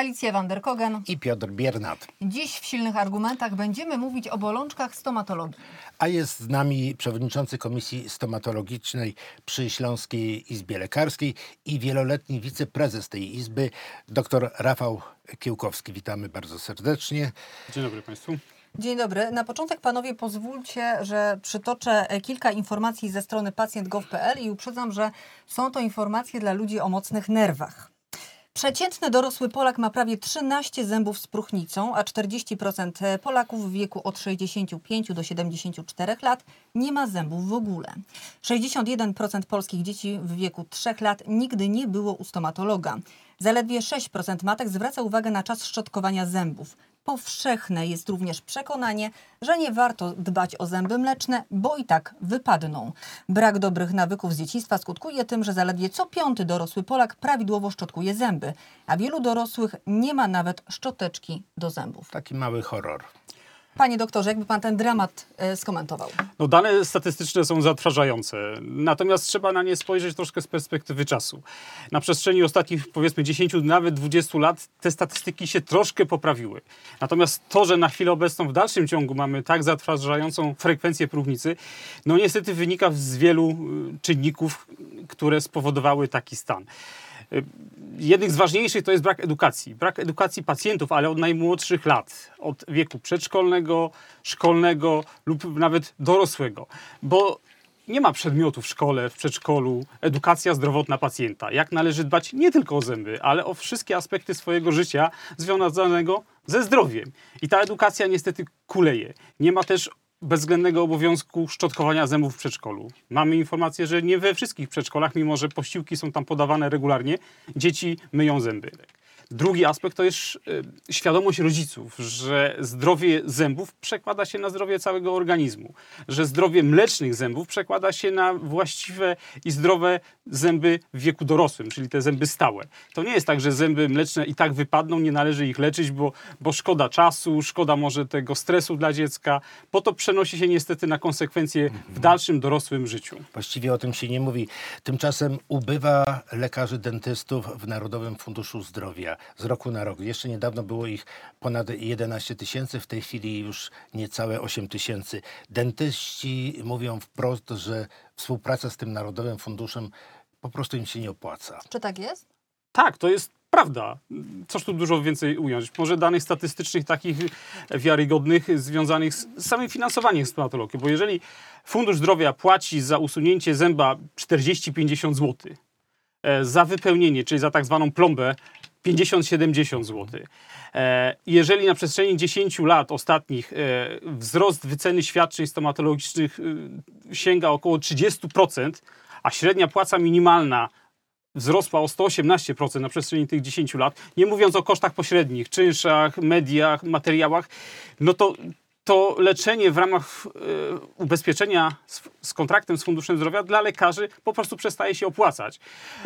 Alicja Vanderkogen. i Piotr Biernat. Dziś w silnych argumentach będziemy mówić o bolączkach stomatologii. A jest z nami przewodniczący Komisji Stomatologicznej przy Śląskiej Izbie Lekarskiej i wieloletni wiceprezes tej izby, dr Rafał Kiełkowski. Witamy bardzo serdecznie. Dzień dobry Państwu. Dzień dobry. Na początek panowie pozwólcie, że przytoczę kilka informacji ze strony pacjent.gov.pl i uprzedzam, że są to informacje dla ludzi o mocnych nerwach. Przeciętny dorosły Polak ma prawie 13 zębów z próchnicą, a 40% Polaków w wieku od 65 do 74 lat nie ma zębów w ogóle. 61% polskich dzieci w wieku 3 lat nigdy nie było u stomatologa. Zaledwie 6% matek zwraca uwagę na czas szczotkowania zębów. Powszechne jest również przekonanie, że nie warto dbać o zęby mleczne, bo i tak wypadną. Brak dobrych nawyków z dzieciństwa skutkuje tym, że zaledwie co piąty dorosły Polak prawidłowo szczotkuje zęby, a wielu dorosłych nie ma nawet szczoteczki do zębów. Taki mały horror. Panie doktorze, jakby pan ten dramat e, skomentował? No, dane statystyczne są zatrważające, natomiast trzeba na nie spojrzeć troszkę z perspektywy czasu. Na przestrzeni ostatnich powiedzmy 10, nawet 20 lat te statystyki się troszkę poprawiły. Natomiast to, że na chwilę obecną w dalszym ciągu mamy tak zatrważającą frekwencję próchnicy, no niestety wynika z wielu y, czynników, które spowodowały taki stan. Jednym z ważniejszych to jest brak edukacji. Brak edukacji pacjentów, ale od najmłodszych lat, od wieku przedszkolnego, szkolnego lub nawet dorosłego. Bo nie ma przedmiotu w szkole, w przedszkolu, edukacja zdrowotna pacjenta. Jak należy dbać nie tylko o zęby, ale o wszystkie aspekty swojego życia związanego ze zdrowiem. I ta edukacja niestety kuleje. Nie ma też bezwzględnego obowiązku szczotkowania zębów w przedszkolu. Mamy informację, że nie we wszystkich przedszkolach, mimo że posiłki są tam podawane regularnie, dzieci myją zęby. Drugi aspekt to jest y, świadomość rodziców, że zdrowie zębów przekłada się na zdrowie całego organizmu, że zdrowie mlecznych zębów przekłada się na właściwe i zdrowe zęby w wieku dorosłym, czyli te zęby stałe. To nie jest tak, że zęby mleczne i tak wypadną, nie należy ich leczyć, bo, bo szkoda czasu, szkoda może tego stresu dla dziecka, bo to przenosi się niestety na konsekwencje w dalszym dorosłym życiu. Właściwie o tym się nie mówi. Tymczasem ubywa lekarzy dentystów w Narodowym Funduszu Zdrowia z roku na rok. Jeszcze niedawno było ich ponad 11 tysięcy, w tej chwili już niecałe 8 tysięcy. Dentyści mówią wprost, że współpraca z tym Narodowym Funduszem po prostu im się nie opłaca. Czy tak jest? Tak, to jest prawda. Coż tu dużo więcej ująć? Może danych statystycznych takich wiarygodnych związanych z samym finansowaniem stomatologii, bo jeżeli Fundusz Zdrowia płaci za usunięcie zęba 40-50 zł, e, za wypełnienie, czyli za tak zwaną plombę 50-70 zł. E, Jeżeli na przestrzeni 10 lat ostatnich e, wzrost wyceny świadczeń stomatologicznych e, sięga około 30%, a średnia płaca minimalna wzrosła o 118% na przestrzeni tych 10 lat, nie mówiąc o kosztach pośrednich, czynszach, mediach, materiałach, no to to leczenie w ramach e, ubezpieczenia z, kontraktem z Funduszem Zdrowia dla lekarzy po prostu przestaje się opłacać.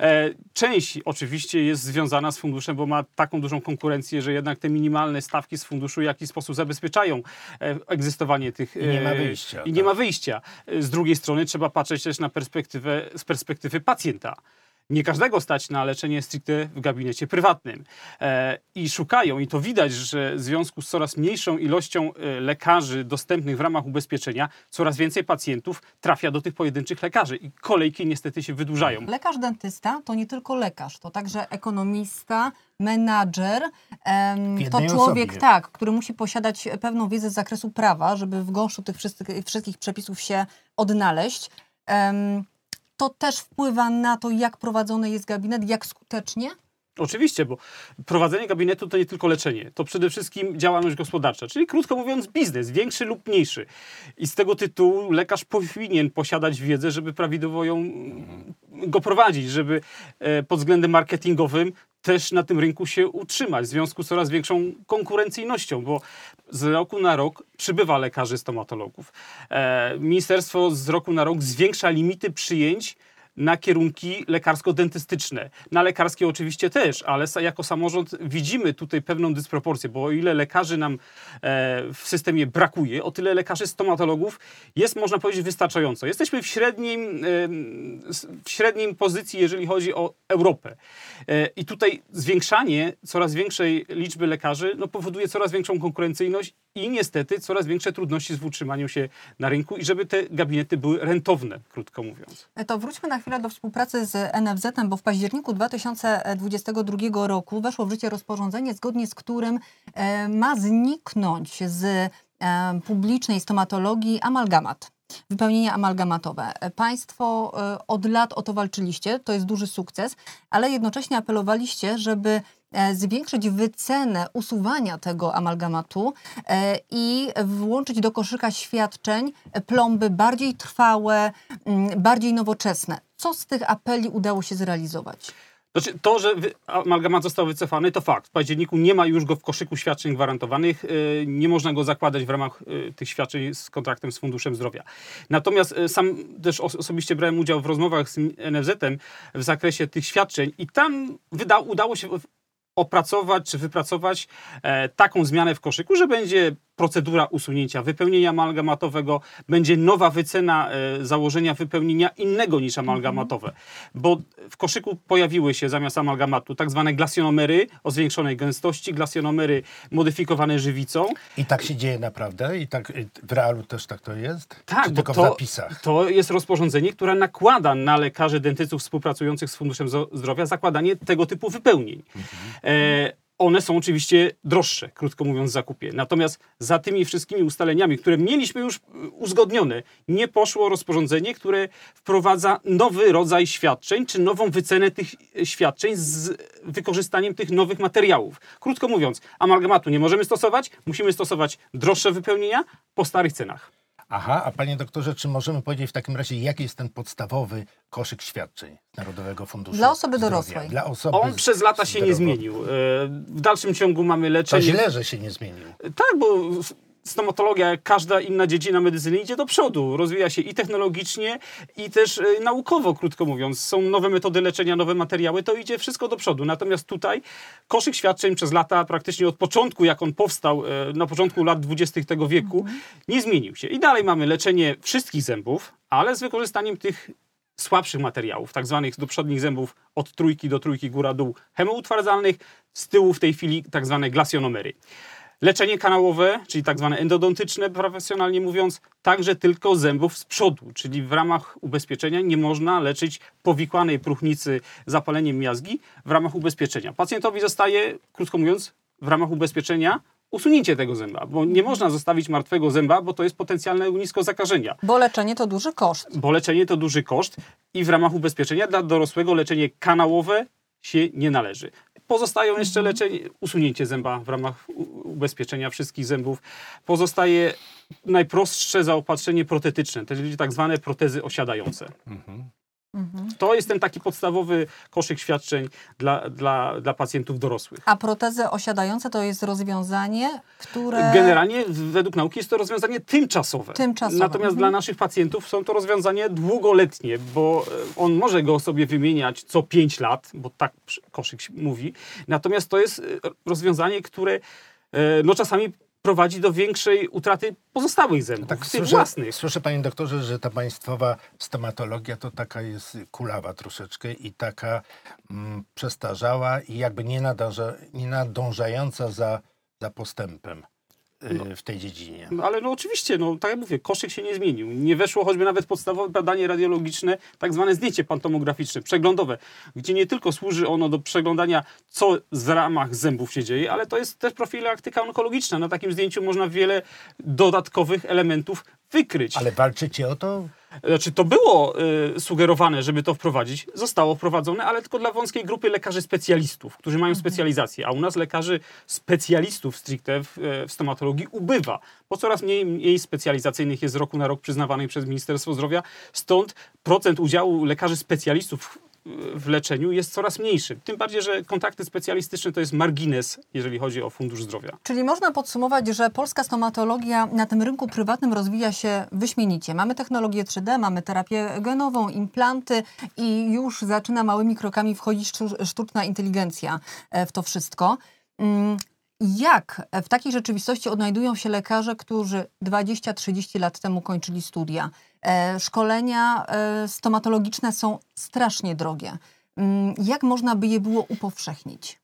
E, część oczywiście jest związana z funduszem, bo ma taką dużą konkurencję, że jednak te minimalne stawki z funduszu w jakiś sposób zabezpieczają e, egzystowanie tych... I nie ma wyjścia, I nie tak. ma wyjścia. Z drugiej strony trzeba patrzeć też na perspektywę, z perspektywy pacjenta. Nie każdego stać na leczenie stricte w gabinecie prywatnym. E, I szukają, i to widać, że w związku z coraz mniejszą ilością e, lekarzy dostępnych w ramach ubezpieczenia, coraz więcej pacjentów trafia do tych pojedynczych lekarzy i kolejki niestety się wydłużają. Lekarz dentysta to nie tylko lekarz, to także ekonomista, menadżer, to człowiek, osobie. tak, który musi posiadać pewną wiedzę z zakresu prawa, żeby w gąszczu tych wszystkich, wszystkich przepisów się odnaleźć. To też wpływa na to, jak prowadzony jest gabinet, jak skutecznie. Oczywiście, bo prowadzenie gabinetu to nie tylko leczenie, to przede wszystkim działalność gospodarcza, czyli krótko mówiąc biznes, większy lub mniejszy. I z tego tytułu lekarz powinien posiadać wiedzę, żeby prawidłowo ją, mm, go prowadzić, żeby e, pod względem marketingowym też na tym rynku się utrzymać w związku z coraz większą konkurencyjnością, bo z roku na rok przybywa lekarzy stomatologów. E, Ministerstwo z roku na rok zwiększa limity przyjęć na kierunki lekarsko-dentystyczne. Na lekarskie oczywiście też, ale jako samorząd widzimy tutaj pewną dysproporcję, bo o ile lekarzy nam e, w systemie brakuje, o tyle lekarzy stomatologów jest, można powiedzieć, wystarczająco. Jesteśmy w średnim, s- w średnim pozycji, jeżeli chodzi o Europę. E, I tutaj zwiększanie coraz większej liczby lekarzy no, powoduje coraz większą konkurencyjność i niestety coraz większe trudności z utrzymaniem się na rynku i żeby te gabinety były rentowne, krótko mówiąc. To wróćmy na chwilę do współpracy z NFZ-em, bo w październiku 2022 roku weszło w życie rozporządzenie, zgodnie z którym e, ma zniknąć z e, publicznej stomatologii amalgamat. Wypełnienia amalgamatowe. Państwo e, od lat o to walczyliście, to jest duży sukces, ale jednocześnie apelowaliście, żeby zwiększyć wycenę usuwania tego amalgamatu e, i włączyć do koszyka świadczeń e, plomby bardziej trwałe, mm, bardziej nowoczesne. Co z tych apeli udało się zrealizować? Znaczy, to, że amalgamat został wycofany, to fakt. W październiku nie ma już go w koszyku świadczeń gwarantowanych. y, Nie można go zakładać w ramach tych świadczeń z kontraktem z Funduszem Zdrowia. Natomiast sam też os- osobiście brałem udział w rozmowach z NFZ-em w zakresie tych świadczeń i tam wyda- udało się opracować czy wypracować e, taką zmianę w koszyku, że będzie procedura usunięcia wypełnienia amalgamatowego, będzie nowa wycena e, założenia wypełnienia innego niż amalgamatowe, bo w koszyku pojawiły się zamiast amalgamatu tak zwane glasjonomery o zwiększonej gęstości, glasjonomery modyfikowane żywicą. I tak się dzieje naprawdę? I tak y, w realu też tak to jest? Tak, Czy tylko to, w zapisach? to jest rozporządzenie, które nakłada na lekarzy dentystów współpracujących z Funduszem Zdrowia zakładanie tego typu wypełnień. E, one są oczywiście droższe, krótko mówiąc, w zakupie. Natomiast za tymi wszystkimi ustaleniami, które mieliśmy już y, uzgodnione, nie poszło rozporządzenie, które wprowadza nowy rodzaj świadczeń, czy nową wycenę tych e, świadczeń z wykorzystaniem tych nowych materiałów. Krótko mówiąc, amalgamatu nie możemy stosować, musimy stosować droższe wypełnienia po starych cenach. Aha, a panie doktorze, czy możemy powiedzieć w takim razie, jaki jest ten podstawowy koszyk świadczeń z Narodowego Funduszu Dla osoby Zdrowia? dorosłej. Dla osoby On przez lata się nie zmienił. E, W dalszym ciągu mamy To leczenie. źle, że się nie zmienił. Tak, bo stomatologia, jak każda inna dziedzina medycyny, idzie do przodu. Rozwija się i technologicznie, i też e, naukowo, krótko mówiąc. Są nowe metody leczenia, nowe materiały, to idzie wszystko do przodu. Natomiast tutaj koszyk świadczeń przez lata, praktycznie od początku, jak on powstał, e, na początku lat 20. tego wieku, nie zmienił się. I dalej mamy leczenie wszystkich zębów, ale z wykorzystaniem tych słabszych materiałów, tak zwanych do przodnich zębów od trójki do trójki góra-dół hemoutwardzalnych, z tyłu w tej chwili tak zwane glasjonomery. Leczenie kanałowe, czyli tak zwane endodontyczne, profesjonalnie mówiąc, także tylko zębów z przodu, czyli w ramach ubezpieczenia nie można leczyć powikłanej próchnicy zapaleniem miazgi w ramach ubezpieczenia. Pacjentowi zostaje, krótko mówiąc, w ramach ubezpieczenia usunięcie tego zęba, bo nie można zostawić martwego zęba, bo to jest potencjalne ognisko zakażenia Bo leczenie to duży koszt. bo leczenie to duży koszt i w ramach ubezpieczenia dla dorosłego leczenie kanałowe się nie należy. Pozostają jeszcze leczenie, usunięcie zęba w ramach ubezpieczenia wszystkich zębów. Pozostaje najprostsze zaopatrzenie protetyczne, czyli tak zwane protezy osiadające. To jest ten taki podstawowy koszyk świadczeń dla, dla, dla pacjentów dorosłych. A protezy osiadające to jest rozwiązanie, które... Generalnie według nauki jest to rozwiązanie tymczasowe. Tymczasowe, Natomiast mhm. dla naszych pacjentów są to rozwiązania długoletnie, bo e, on może go sobie wymieniać co 5 lat, bo tak koszyk mówi. Natomiast to jest e, rozwiązanie, które e, no, czasami prowadzi do większej utraty pozostałych zębów, Tak, tych słyszę, własnych. słyszę, panie doktorze, że ta państwowa stomatologia to taka jest kulawa troszeczkę i taka mm, przestarzała i jakby nie, nie nadążająca za, za postępem y, w tej dziedzinie. No, ale no oczywiście, no tak jak mówię, koszyk się nie zmienił. Nie weszło choćby nawet podstawowe badanie radiologiczne, tak zwane zdjęcie pantomograficzne, przeglądowe, gdzie nie tylko służy ono do przeglądania, co z ramach zębów się dzieje, ale to jest też profilaktyka onkologiczna. Na takim zdjęciu można wiele dodatkowych elementów wykryć. Ale walczycie o to? Znaczy, to było y, sugerowane, żeby to wprowadzić. Zostało wprowadzone, ale tylko dla wąskiej grupy lekarzy specjalistów, którzy mają specjalizację. A u nas lekarzy specjalistów stricte w, e, w stomatologii ubywa, bo coraz mniej miejsc specjalizacyjnych jest z roku na rok przyznawanych przez Ministerstwo Zdrowia. Stąd procent udziału lekarzy specjalistów w leczeniu jest coraz mniejszy. Tym bardziej, że kontakty specjalistyczne to jest margines, jeżeli chodzi o Fundusz Zdrowia. Czyli można podsumować, że polska stomatologia na tym rynku prywatnym rozwija się wyśmienicie. Mamy technologię 3D, mamy terapię genową, implanty i już zaczyna małymi krokami wchodzić sztu- sztuczna inteligencja e, w to wszystko. Mm, Jak w takiej rzeczywistości odnajdują się lekarze, którzy 20-30 lat temu kończyli studia? E, Szkolenia e, stomatologiczne są strasznie drogie. Mm, Jak można by je było upowszechnić?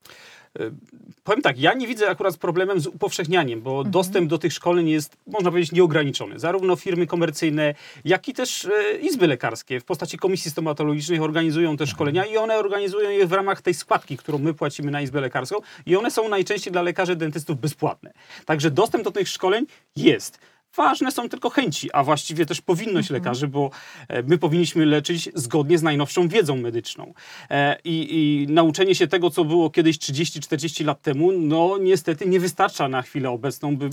Powiem tak, ja nie widzę akurat problemem z upowszechnianiem, bo Mhm. dostęp do tych szkoleń jest, można powiedzieć, nieograniczony. Zarówno firmy komercyjne, jak i też e, izby lekarskie w postaci komisji stomatologicznych organizują te szkolenia i one organizują je w ramach tej składki, którą my płacimy na izbę lekarską i one są najczęściej dla lekarzy dentystów bezpłatne. Także dostęp do tych szkoleń jest. Ważne są tylko chęci, a właściwie też powinność lekarzy, bo e, my powinniśmy leczyć zgodnie z najnowszą wiedzą medyczną. E, I, I nauczenie się tego, co było kiedyś 30-40 lat temu, no niestety nie wystarcza na chwilę obecną, by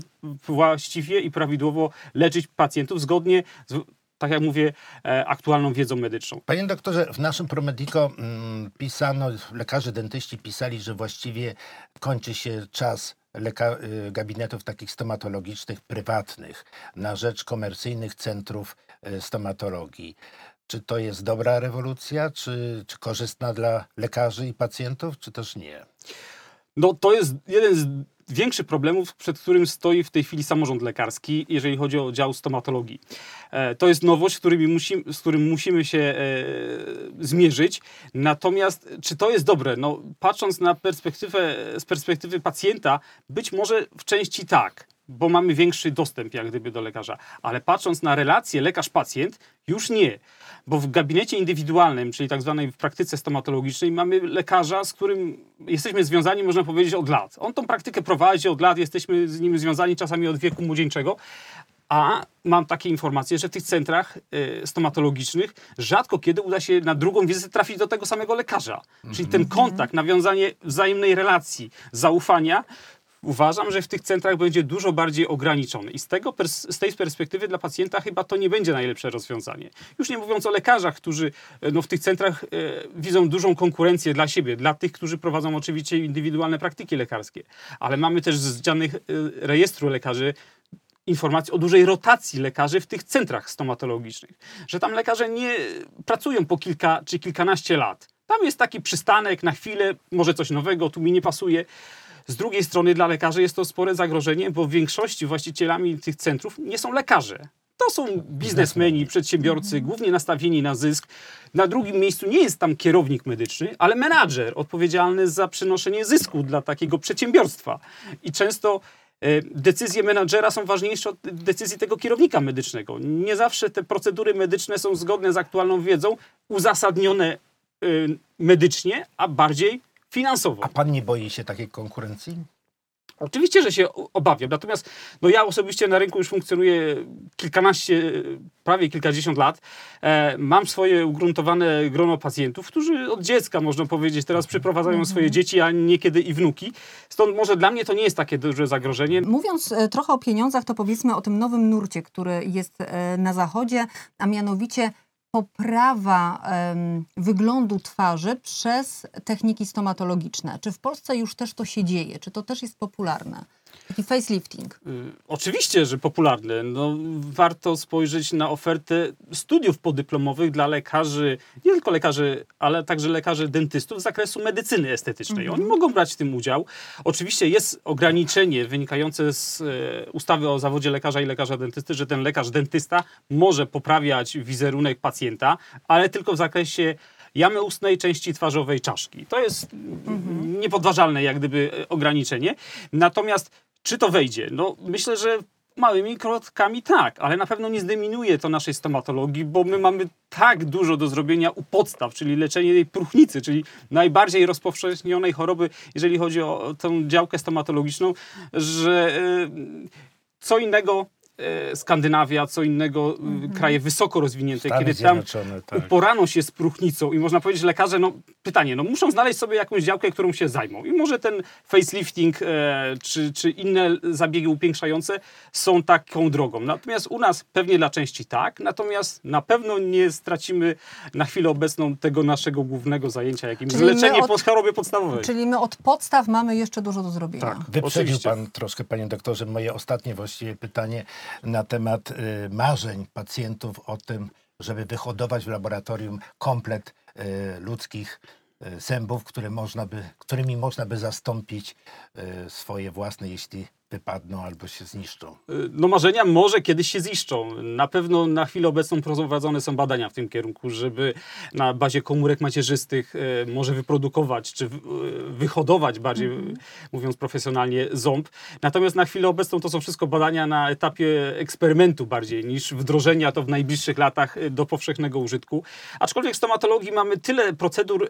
właściwie i prawidłowo leczyć pacjentów zgodnie z, tak jak mówię, e, aktualną wiedzą medyczną. Panie doktorze, w naszym Promedico mm, pisano, lekarze dentyści pisali, że właściwie kończy się czas leka- y, gabinetów takich stomatologicznych prywatnych na rzecz komercyjnych centrów y, stomatologii. Czy to jest dobra rewolucja, czy, czy korzystna dla lekarzy i pacjentów, czy też nie? No to jest jeden z większych problemów, przed którym stoi w tej chwili samorząd lekarski, jeżeli chodzi o dział stomatologii. E, To jest nowość, z, którym musimy się e, zmierzyć. Natomiast czy to jest dobre? No, patrząc na perspektywę, z perspektywy pacjenta, być może w części tak, bo mamy większy dostęp jak gdyby do lekarza. Ale patrząc na relację lekarz-pacjent, już nie. Bo w gabinecie indywidualnym, czyli tak zwanej w praktyce stomatologicznej, mamy lekarza, z którym jesteśmy związani, można powiedzieć, od lat. On tą praktykę prowadzi od lat, jesteśmy z nim związani czasami od wieku młodzieńczego. A mam takie informacje, że w tych centrach y, stomatologicznych rzadko kiedy uda się na drugą wizytę trafić do tego samego lekarza. Czyli ten kontakt, nawiązanie wzajemnej relacji, zaufania, uważam, że w tych centrach będzie dużo bardziej ograniczony. I z, tego z tej perspektywy dla pacjenta chyba to nie będzie najlepsze rozwiązanie. Już nie mówiąc o lekarzach, którzy e, no, w tych centrach e, widzą dużą konkurencję dla siebie, dla tych, którzy prowadzą oczywiście indywidualne praktyki lekarskie. Ale mamy też z danych e, rejestru lekarzy informacji o dużej rotacji lekarzy w tych centrach stomatologicznych. Że tam lekarze nie pracują po kilka czy kilkanaście lat. Tam jest taki przystanek na chwilę, może coś nowego, tu mi nie pasuje. Z drugiej strony dla lekarzy jest to spore zagrożenie, bo w większości właścicielami tych centrów nie są lekarze. To są biznesmeni, przedsiębiorcy, głównie nastawieni na zysk. Na drugim miejscu nie jest tam kierownik medyczny, ale menadżer odpowiedzialny za przynoszenie zysku dla takiego przedsiębiorstwa. I często e, decyzje menadżera są ważniejsze od decyzji tego kierownika medycznego. Nie zawsze te procedury medyczne są zgodne z aktualną wiedzą, uzasadnione e, medycznie, a bardziej finansowo. A pan nie boi się takiej konkurencji? Oczywiście, że się obawiam. Natomiast no ja osobiście na rynku już funkcjonuję kilkanaście, prawie kilkadziesiąt lat. E, mam swoje ugruntowane grono pacjentów, którzy od dziecka, można powiedzieć, teraz przyprowadzają swoje dzieci, a niekiedy i wnuki. Stąd może dla mnie to nie jest takie duże zagrożenie. Mówiąc e, trochę o pieniądzach, to powiedzmy o tym nowym nurcie, który jest e, na zachodzie, a mianowicie poprawa em, wyglądu twarzy przez techniki stomatologiczne. Czy w Polsce już też to się dzieje? Czy to też jest popularne? Taki facelifting. Y, Oczywiście, że popularne. No, warto spojrzeć na ofertę studiów podyplomowych dla lekarzy, nie tylko lekarzy, ale także lekarzy dentystów z zakresu medycyny estetycznej. Oni mogą brać w tym udział. Oczywiście jest ograniczenie wynikające z e, ustawy o zawodzie lekarza i lekarza dentysty, że ten lekarz dentysta może poprawiać wizerunek pacjenta, ale tylko w zakresie jamy ustnej, części twarzowej czaszki. To jest mm, niepodważalne jak gdyby e, ograniczenie. Natomiast czy to wejdzie? No myślę, że małymi krokami tak, ale na pewno nie zdominuje to naszej stomatologii, bo my mamy tak dużo do zrobienia u podstaw, czyli leczenie tej próchnicy, czyli najbardziej rozpowszechnionej choroby, jeżeli chodzi o tę działkę stomatologiczną, że e, co innego Skandynawia, co innego e, kraje wysoko rozwinięte, Stany kiedy tam tak. uporano się z próchnicą i można powiedzieć, że lekarze, no pytanie, no muszą znaleźć sobie jakąś działkę, którą się zajmą. I może ten facelifting e, czy, czy inne zabiegi upiększające są taką drogą. Natomiast u nas pewnie dla części tak, natomiast na pewno nie stracimy na chwilę obecną tego naszego głównego zajęcia, jakim jest Czyli leczenie od- po chorobie podstawowej. Czyli my od podstaw mamy jeszcze dużo do zrobienia. Tak. Wyprzedził Oczywiście. pan troszkę, panie doktorze, moje ostatnie właściwie pytanie na temat y, marzeń pacjentów o tym, żeby wyhodować w laboratorium komplet y, ludzkich y, zębów, które można by, którymi można by zastąpić swoje własne, jeśli wypadną albo się zniszczą. No marzenia może kiedyś się ziszczą. Na pewno na chwilę obecną prowadzone są badania w tym kierunku, żeby na bazie komórek macierzystych e, może wyprodukować, czy e, wyhodować bardziej, Mhm. mówiąc profesjonalnie, ząb. Natomiast na chwilę obecną to są wszystko badania na etapie eksperymentu bardziej niż wdrożenia to w najbliższych latach do powszechnego użytku. Aczkolwiek w stomatologii mamy tyle procedur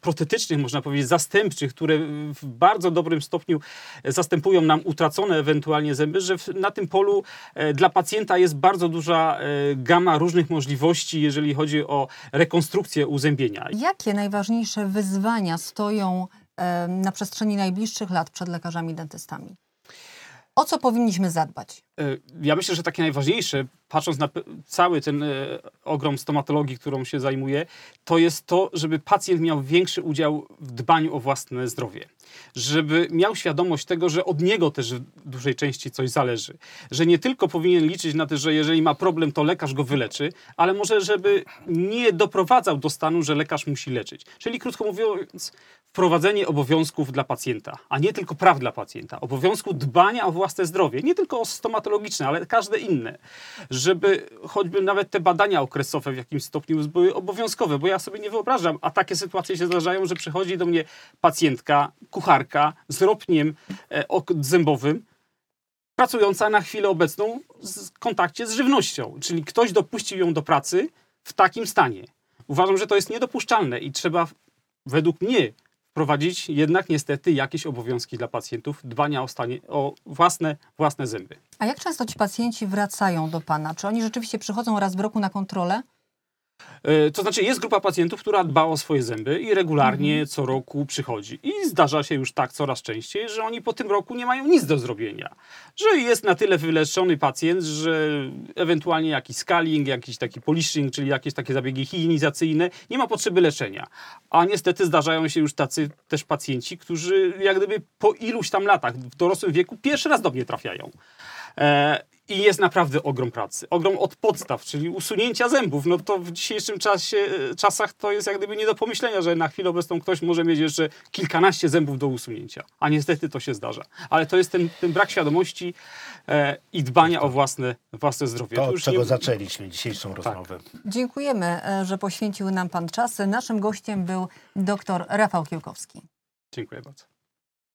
protetycznych, można powiedzieć, zastępczych, które w bardzo dobrym stopniu zastępują nam utracone ewentualnie zęby, że na tym polu e, dla pacjenta jest bardzo duża e, gama różnych możliwości, jeżeli chodzi o rekonstrukcję uzębienia. Jakie najważniejsze wyzwania stoją em, na przestrzeni najbliższych lat przed lekarzami dentystami? O co powinniśmy zadbać? E, Ja myślę, że takie najważniejsze, patrząc na cały ten e, ogrom stomatologii, którą się zajmuję, to jest to, żeby pacjent miał większy udział w dbaniu o własne zdrowie. Żeby miał świadomość tego, że od niego też w dużej części coś zależy. Że nie tylko powinien liczyć na to, że jeżeli ma problem, to lekarz go wyleczy, ale może, żeby nie doprowadzał do stanu, że lekarz musi leczyć. Czyli krótko mówiąc, wprowadzenie obowiązków dla pacjenta, a nie tylko praw dla pacjenta. Obowiązku dbania o własne zdrowie, nie tylko o stomatologiczne, ale każde inne. Żeby choćby nawet te badania okresowe w jakimś stopniu były obowiązkowe, bo ja sobie nie wyobrażam, a takie sytuacje się zdarzają, że przychodzi do mnie pacjentka, kucharka z ropniem e, zębowym, pracująca na chwilę obecną w kontakcie z żywnością, czyli ktoś dopuścił ją do pracy w takim stanie. Uważam, że to jest niedopuszczalne i trzeba według mnie wprowadzić jednak niestety jakieś obowiązki dla pacjentów dbania o, stanie, o własne, własne zęby. A jak często ci pacjenci wracają do Pana? Czy oni rzeczywiście przychodzą raz w roku na kontrolę? E, To znaczy, jest grupa pacjentów, która dba o swoje zęby i regularnie co roku przychodzi. I zdarza się już tak coraz częściej, że oni po tym roku nie mają nic do zrobienia. Że jest na tyle wyleczony pacjent, że ewentualnie jakiś scaling, jakiś taki polishing, czyli jakieś takie zabiegi higienizacyjne, nie ma potrzeby leczenia. A niestety zdarzają się już tacy też pacjenci, którzy jak gdyby po iluś tam latach w dorosłym wieku pierwszy raz do mnie trafiają. E, I jest naprawdę ogrom pracy. Ogrom od podstaw, czyli usunięcia zębów. No to w dzisiejszym czasie, e, czasach to jest jak gdyby nie do pomyślenia, że na chwilę obecną ktoś może mieć jeszcze kilkanaście zębów do usunięcia. A niestety to się zdarza. Ale to jest ten, ten brak świadomości e, i dbania o własne, własne zdrowie. To, od już czego nie- zaczęliśmy dzisiejszą rozmowę. Dziękujemy, e, że poświęcił nam Pan czas. Naszym gościem był dr Rafał Kiełkowski. Dziękuję bardzo.